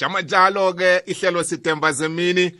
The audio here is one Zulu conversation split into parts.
sijama njalo ke ihlelo sitemba zemini.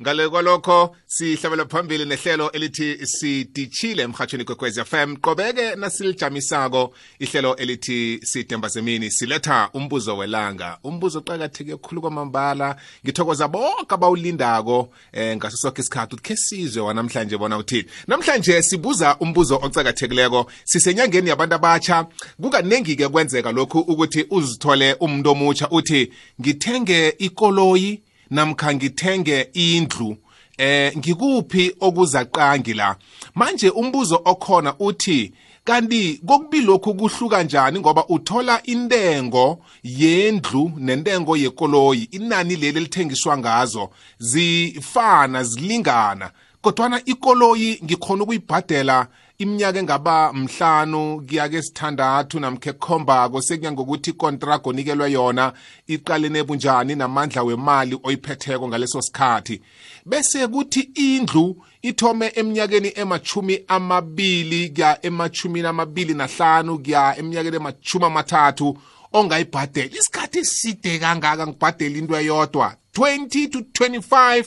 Ngale kwalokho sihlabela phambili nehlelo elithi sidishile emhatshweni kwekwez fm qobeke nasilijamisako ihlelo elithi sidemba zemini siletha umbuzo welanga. Umbuzo oqakatheke khulu kwamambala ngithokoza bonke abawulindako eh, ngaso sonke isikhathi ukuthi khe sizwe wanamhlanje bona uthini namhlanje sibuza umbuzo ocakathekileko sisenyangeni yabantu abatsha kukaningi-ke kwenzeka lokhu ukuthi uzithole umuntu omutsha uthi ngithenge ikoloyi namkha ngithenge indlu eh ngikuphi okuzaqangi la? Manje umbuzo okhona uthi kanti kokubili lokhu kuhluka kanjani ngoba uthola intengo yendlu nentengo yekoloyi inani leli lithengiswa ngazo zifana zilingana. Kodwana ikoloyi ngikhona ukuyibhadela iminyaka engaba mhlanu kuya ke sithandathu namkhe ekhombako sekuya ngokuthi ikontrago onikelwe yona iqalene bunjani namandla wemali oyiphetheko ngaleso sikhathi. Bese kuthi indlu ithome eminyakeni emachumi amabili kuya emachumini amabili nahlanu kuya eminyakeni emachumi amathathu ongayibhadela isikhathi eside kangaka ngibhadela into eyodwa 20 to 25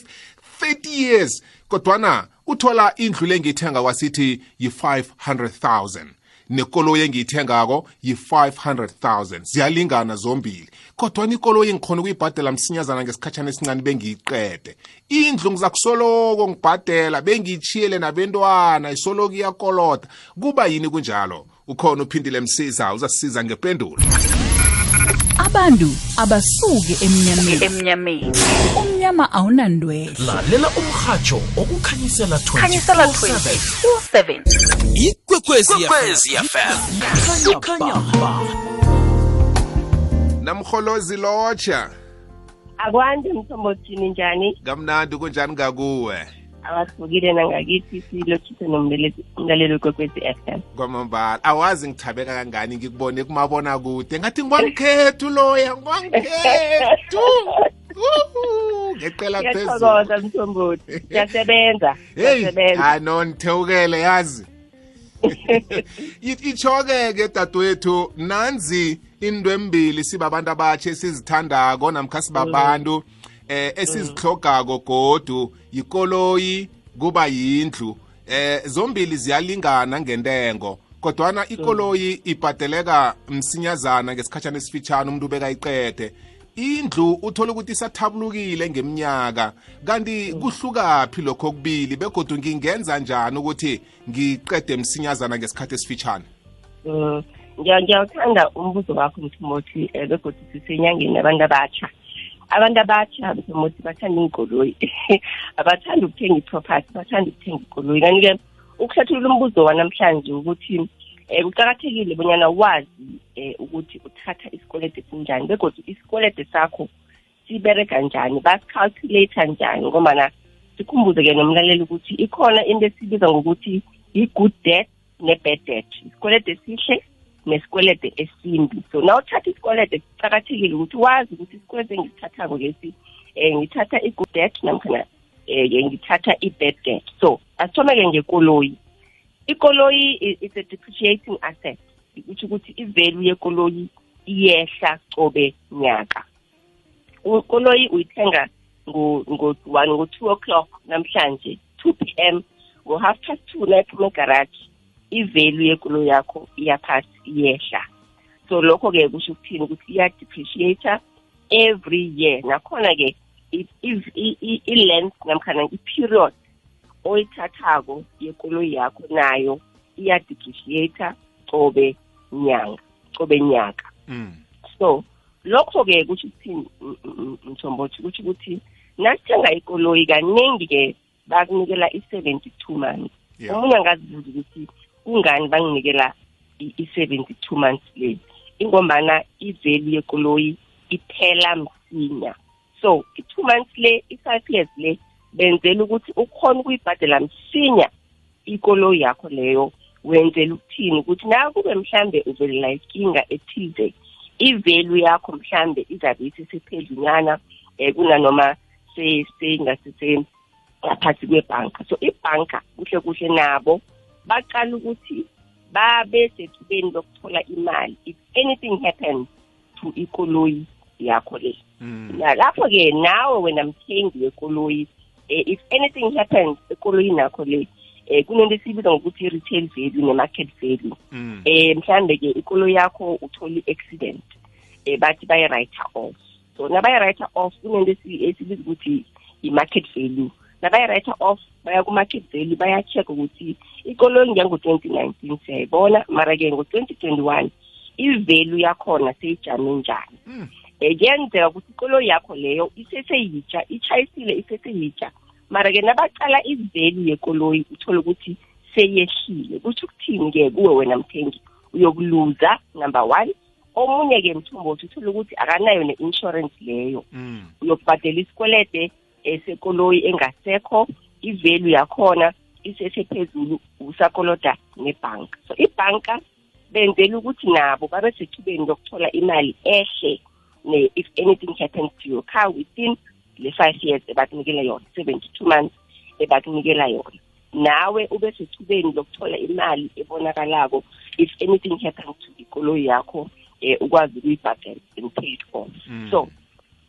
30 years. Kodwana uthola indlu lengiyithenga kwasithi yi-500,000 nekoloyi engiyithengako yi-500,000 ziyalingana zombili. Kodwa ikoloyi engikhona ukuyibhadela msinyazana ngesikhatshana esincane bengiyiqede. Indlu ngiza kusoloko ngibhadela bengiyitshiyele nabentwana isoloko iyakoloda. Kuba yini kunjalo? Ukhona uphindile msiza uzasisiza ngempendulo abantu abasuke emnyameni. Emnyameni. Umnyama awunandwele lalela umrhatsho okukhanyisela khanyisela 24/7. 24/7 ikwekwezi fm ikhanya ba lotsha. Akwande mthombothini njani? Kamnandi kunjani ngakuwe abahlukile nangakithi silotshise nomlaleli wekwekwezi f m. Kwamambala awazi ngithabeka kangani ngikubone kumabona kude ngathi ngwangikhethu loya ngwangikhethu ngeqela phezulu. No mthombothi. Siyasebenza ano nithewukele yazi. Itshoke-ke dadewethu nanzi into embili sibabantu abatshe sizithandako namkha sibabantu eh esizihlogako godu yikoloyi kuba yindlu. Eh zombili ziyalingana ngentengo kodwana ikoloyi ibhadeleka msinyazana ngesikhatshana esifitshane umuntu ubekayiqede indlu uthola ukuthi isathabulukile ngeminyaka kanti kuhlukaphi lokho okubili begodwa ngingenza njani ukuthi ngiqede msinyazana ngesikhathi esifitshane Mm. Ngiya- ngiyawuthanda umbuzo wakho mthombothi um begodwa sisenyangeni abantu abatsha abantu abatsha mthombothi bathanda iy'nkoloyi. Abathanda ukuthenga iproperty bathanda ukuthenga ikoloyi kanti-ke ukuhlathulula umbuzo wanamhlanje ukuthi um kuqakathekile bonyana wazi um ukuthi uthatha isikwelede esinjani begodwa isikwelede sakho siberega njani basicalculate njani ngombana sikhumbuze-ke nomlaleli ukuthi ikhona into esibiza ngokuthi i-good debt ne-bad debt. Isikwelede esihle nesikwelede esimbi. So na uthatha isikwelede kuqakathekile ukuthi wazi ukuthi isikwelede engisithathako lesi um ngithatha i-good debt namkhana um ngithatha i-bad debt. So asithome-ke ngekoloyi ikoloyi i- is a depreciating asset kutho ukuthi i-value yekoloyi iyehla cobe nyaka. Ikoloyi uyithenga ngo-one ngo-two o'clock namhlanje two p m ngo-half past two nayiphuma egaraji i-value yekoloyi yakho iyaphasi iyehla. So lokho-ke kusho ukuthini? Ukuthi iya-depreciator every year. Nakhona-ke i- i- i- i- i-length namkhana i-period oyithathako yekoloyi yakho nayo iya-depreciator cobe nyanga cobe nyaka. Mm. so lokho-ke kusho ukuthini m- m- mthombothi? Kusho ukuthi nasithenga ikoloyi kaningi-ke bakunikela i-seventy-two months. Yeah. omunye angazibuza ukuthi kungani banginikela i-seventy two months le ingombana i-value yekoloyi iphela msinya. So i-two months le i-five years le benzela ukuthi ukhona ukuyibhadela msinya ikoloyi yakho leyo. Wenzela ukuthini? Ukuthi na kube mhlambe uvelela inkinga ethize i-value yakho mhlambe izabe isisephezulunyana um kunanoma seyingasise ngaphansi kwebhanka so ibhanka kuhle kuhle nabo. Baqala ukuthi babe sethubeni lokuthola imali if anything happens to ikoloyi yakho le. Nalapho-ke nawe wena mthengi wekoloyi eh, if anything happens ekoloyini nakho le eh kunento esibiza ngokuthi i-retail value ne-market value. Mm. eh mhlambe ke ikoloyi yakho uthola i-accident eh bathi bayi-writer off. So nabayi-writer off kunento esi- esibiza ukuthi i-market value. Nabayi-writer off baya ku-market value baya-check ukuthi ikoloyi njengo-twenty nineteen siyayibona. Mara-ke ngo-twenty twenty-one i-value yakhona seyijame njani? Um kuyenzeka ukuthi ikoloyi yakho leyo iseseyitsha ichayisile iseseyitsha mara-ke nabacala i-value yekoloyi uthole ukuthi seyehlile. Kusho ukuthini-ke kuwe wena mthengi? Uyokuluza number one. Omunye-ke mthombothi uthole ukuthi akanayo ne-insurance leyo. Mm. uyokubhadela isikwelede eh, sekoloyi engasekho i-value yakhona isesephezulu usakoloda nebhanka so ibhanka benzela ukuthi nabo babe sethubeni lokuthola imali ehle ne if anything happens to your car within le five years ebakunikela yona seventy-two months ebakunikela yona. Nawe ube sethubeni lokuthola imali ebonakalako if anything happens to ikoloyi yakho um ukwazi ukuyibhadela and pay it off Mm. so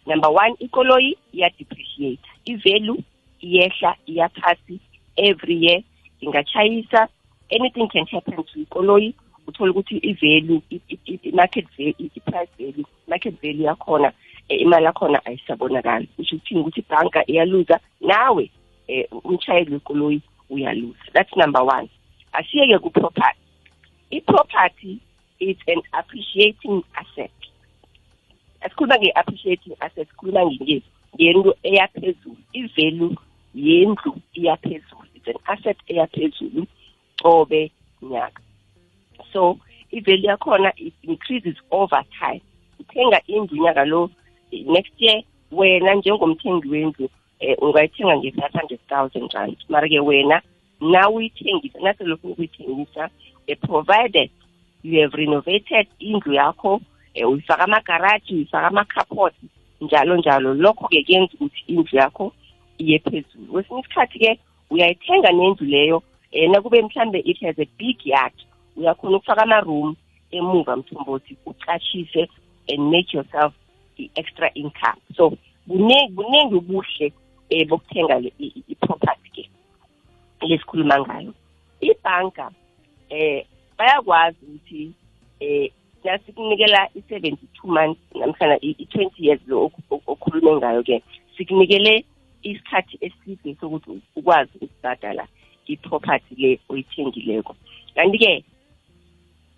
number one ikoloyi iya-depreciate i-value iyehla iyaphasi every year ingachayisa anything can happen to ikoloyi uthole ukuthi i-value i- i- i- i-market value i- i-price value market value yakhona eh, imali yakhona ayisabonakali. Kusho ukuthini? Ukuthi ibhanka iyaluza nawe um umshayeli wekoloyi uyaluza. That's number one. Asiyeke ku-property. I-property is an appreciating asset. Asikhuluma nge-appreciating asset sikhuluma nge- ngento eyaphezulu i-value yendlu iyaphezulu it's an asset eyaphezulu cobe nyaka. So i-value yakhona it increases over time. Uthenga indlu nyaka lo eh, next year wena njengomthengi wendlu um ungayithenga nge-five hundred thousand rand. Mara-ke wena na uyithengisa naselokhu ukuyithengisa um provided you have renovated indlu yakho um uyifaka amagaraji uyifaka ama-carport njalo njalo. Lokho-ke kuyenza ukuthi indlu yakho iye phezulu kwesinye isikhathi-ke uyayithenga nendlu leyo um nakube mhlambe it has a big yard uyakhona ukufaka ama-room emuva mthombothi ucashise and make yourself i-extra income. So buningi ubuhle um bokuthenga i-property-ke lesikhuluma ngayo. Ibhanka eh bayakwazi ukuthi eh nasikunikela i-seventy-two months namhlanje i-twenty years lo okhulume ngayo ke sikunikele isikhathi eside sokuthi ukwazi ukubhadala i-property le oyithengileko. Kanti-ke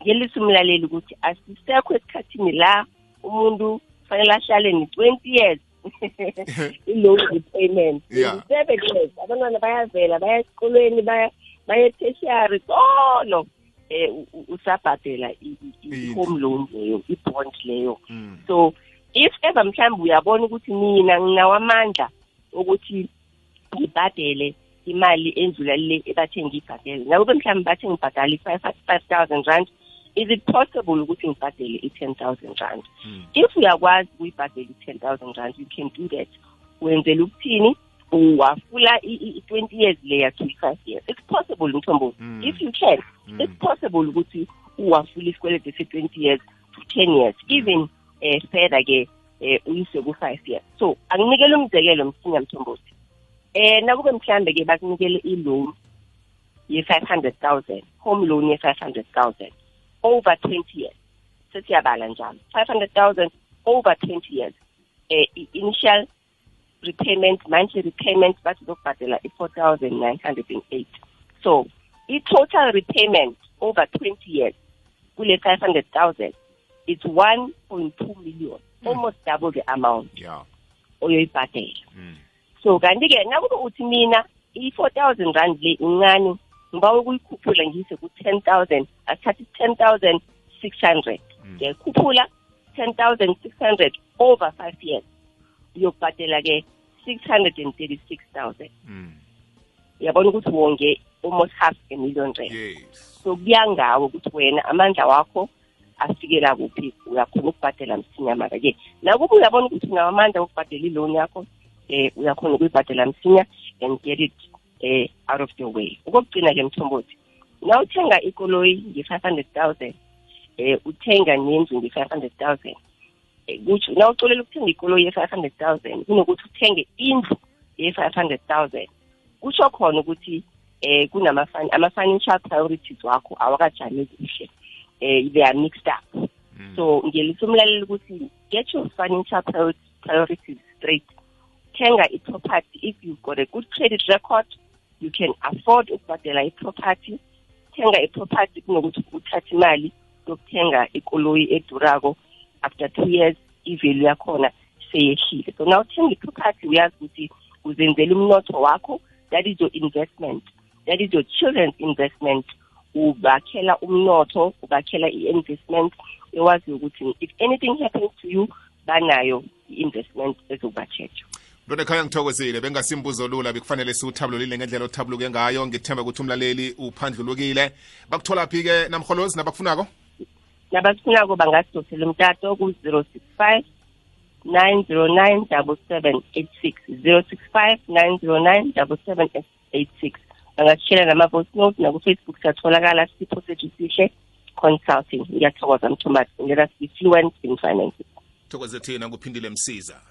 ngelisa umlaleli ukuthi asisekho esikhathini la umuntu fanele ahlale ni-twenty years i-loan repayment. Seven years. Abantwana bayavela baya esikolweni baya baya tertiary solo eh u- u- usabhadela i-home loan leyo i-bond leyo. Mm. so if ever mhlawumbe uyabona ukuthi mina nginawo amandla ukuthi ngibhadele imali endlula le ebathe ngiyibhadele. Nakube mhlawumbe bathe ngibhadala i-five thousand rand. Is it possible ukuthi ngibhadele i-ten thousand rand? Mm. if uyakwazi ukuyibhadela i-ten thousand rand you can do that. Wenzela ukuthini? Wafula i-twenty years leya twenty-five years. It's possible mthombo Mm. if you can Mm. it's possible ukuthi uwafula isikwelede se-twenty years to ten years. Even um further ke um uyise ku-five years. So anginikele umzekelo msinya mthombothi. Um nakube mhlambe ke bakunikele i-loan ye-five hundred thousand home loan ye-five hundred thousand over twenty years. Sesiyabala njalo. Five hundred thousand over twenty years. Um initial repayment monthly repayment bathi zokubhadela i-four thousand nine hundred and eight. So i-total repayment over twenty years kule five hundred thousand it's one point two million. Almost double the amount Yeah. oyoyibhadela Mm. so kanti-ke nakube uthi mina i-four thousand rand le incane ngiba ukuyikhuphula ngiyise ku-ten thousand asithathe ten thousand six hundred Mm. ngiyayikhuphula ten thousand six hundred over five years uyokubhadela-ke six hundred and thirty-six thousand Mm. uyabona ukuthi wonge almost half a million rand so kuya ngawe ukuthi wena amandla wakho afikela kuphi uyakhona ukubhadela msinya mara-ke. Nakuba uyabona ukuthi unawo amandla okubhadela i-loan yakho um uyakhona ukuyibhadela msinya and get it um out of the way. Okokugcina-ke mthombothi na uthenga ikoloyi nge-five hundred thousand um uthenga nendlu nge-five hundred thousand eh, kutsho na ucolela ukuthenga ikoloyi ye-five hundred thousand kunokuthi uthenge indlu ye-five hundred thousand kusho khona ukuthi eh kunama ama-financial priorities wakho awakajami kuhle. Eh they are mixed up. So ngiyelisa umlaleli ukuthi get your financial priorities straight. Thenga i-property. If you've got a good credit record you can afford ukubhadela i-property. Thenga i-property kunokuthi uthathe imali yokuthenga ikoloyi edurako after two years i-value yakhona seyehlile. So now uthenga i-property uyazi ukuthi uzenzela umnotho wakho. That is your investment. That is your children's investment ubakhela umnotho ubakhela i-investment ewaziyo ukuthi if anything happens to you banayo i-investment ezokuba-cheja mntwana ekhaya ngithokozile bengasimbuzo lula bekufanele siwuthabululile ngendlela othabuluke ngayo. Ngithemba ukuthi umlaleli uphandlulukile. Bakuthola phi-ke namholozi nabakufunako? Nabasifunako bangasidosela umtato ku-065 909 7786 065 909 7786 angasitshela nama-voice note nakufacebook siyatholakala sipho sethu sihle consulting. Ngiyathokoza ngela ngelasifluence in finances. Thokoze thina kuphindile msiza.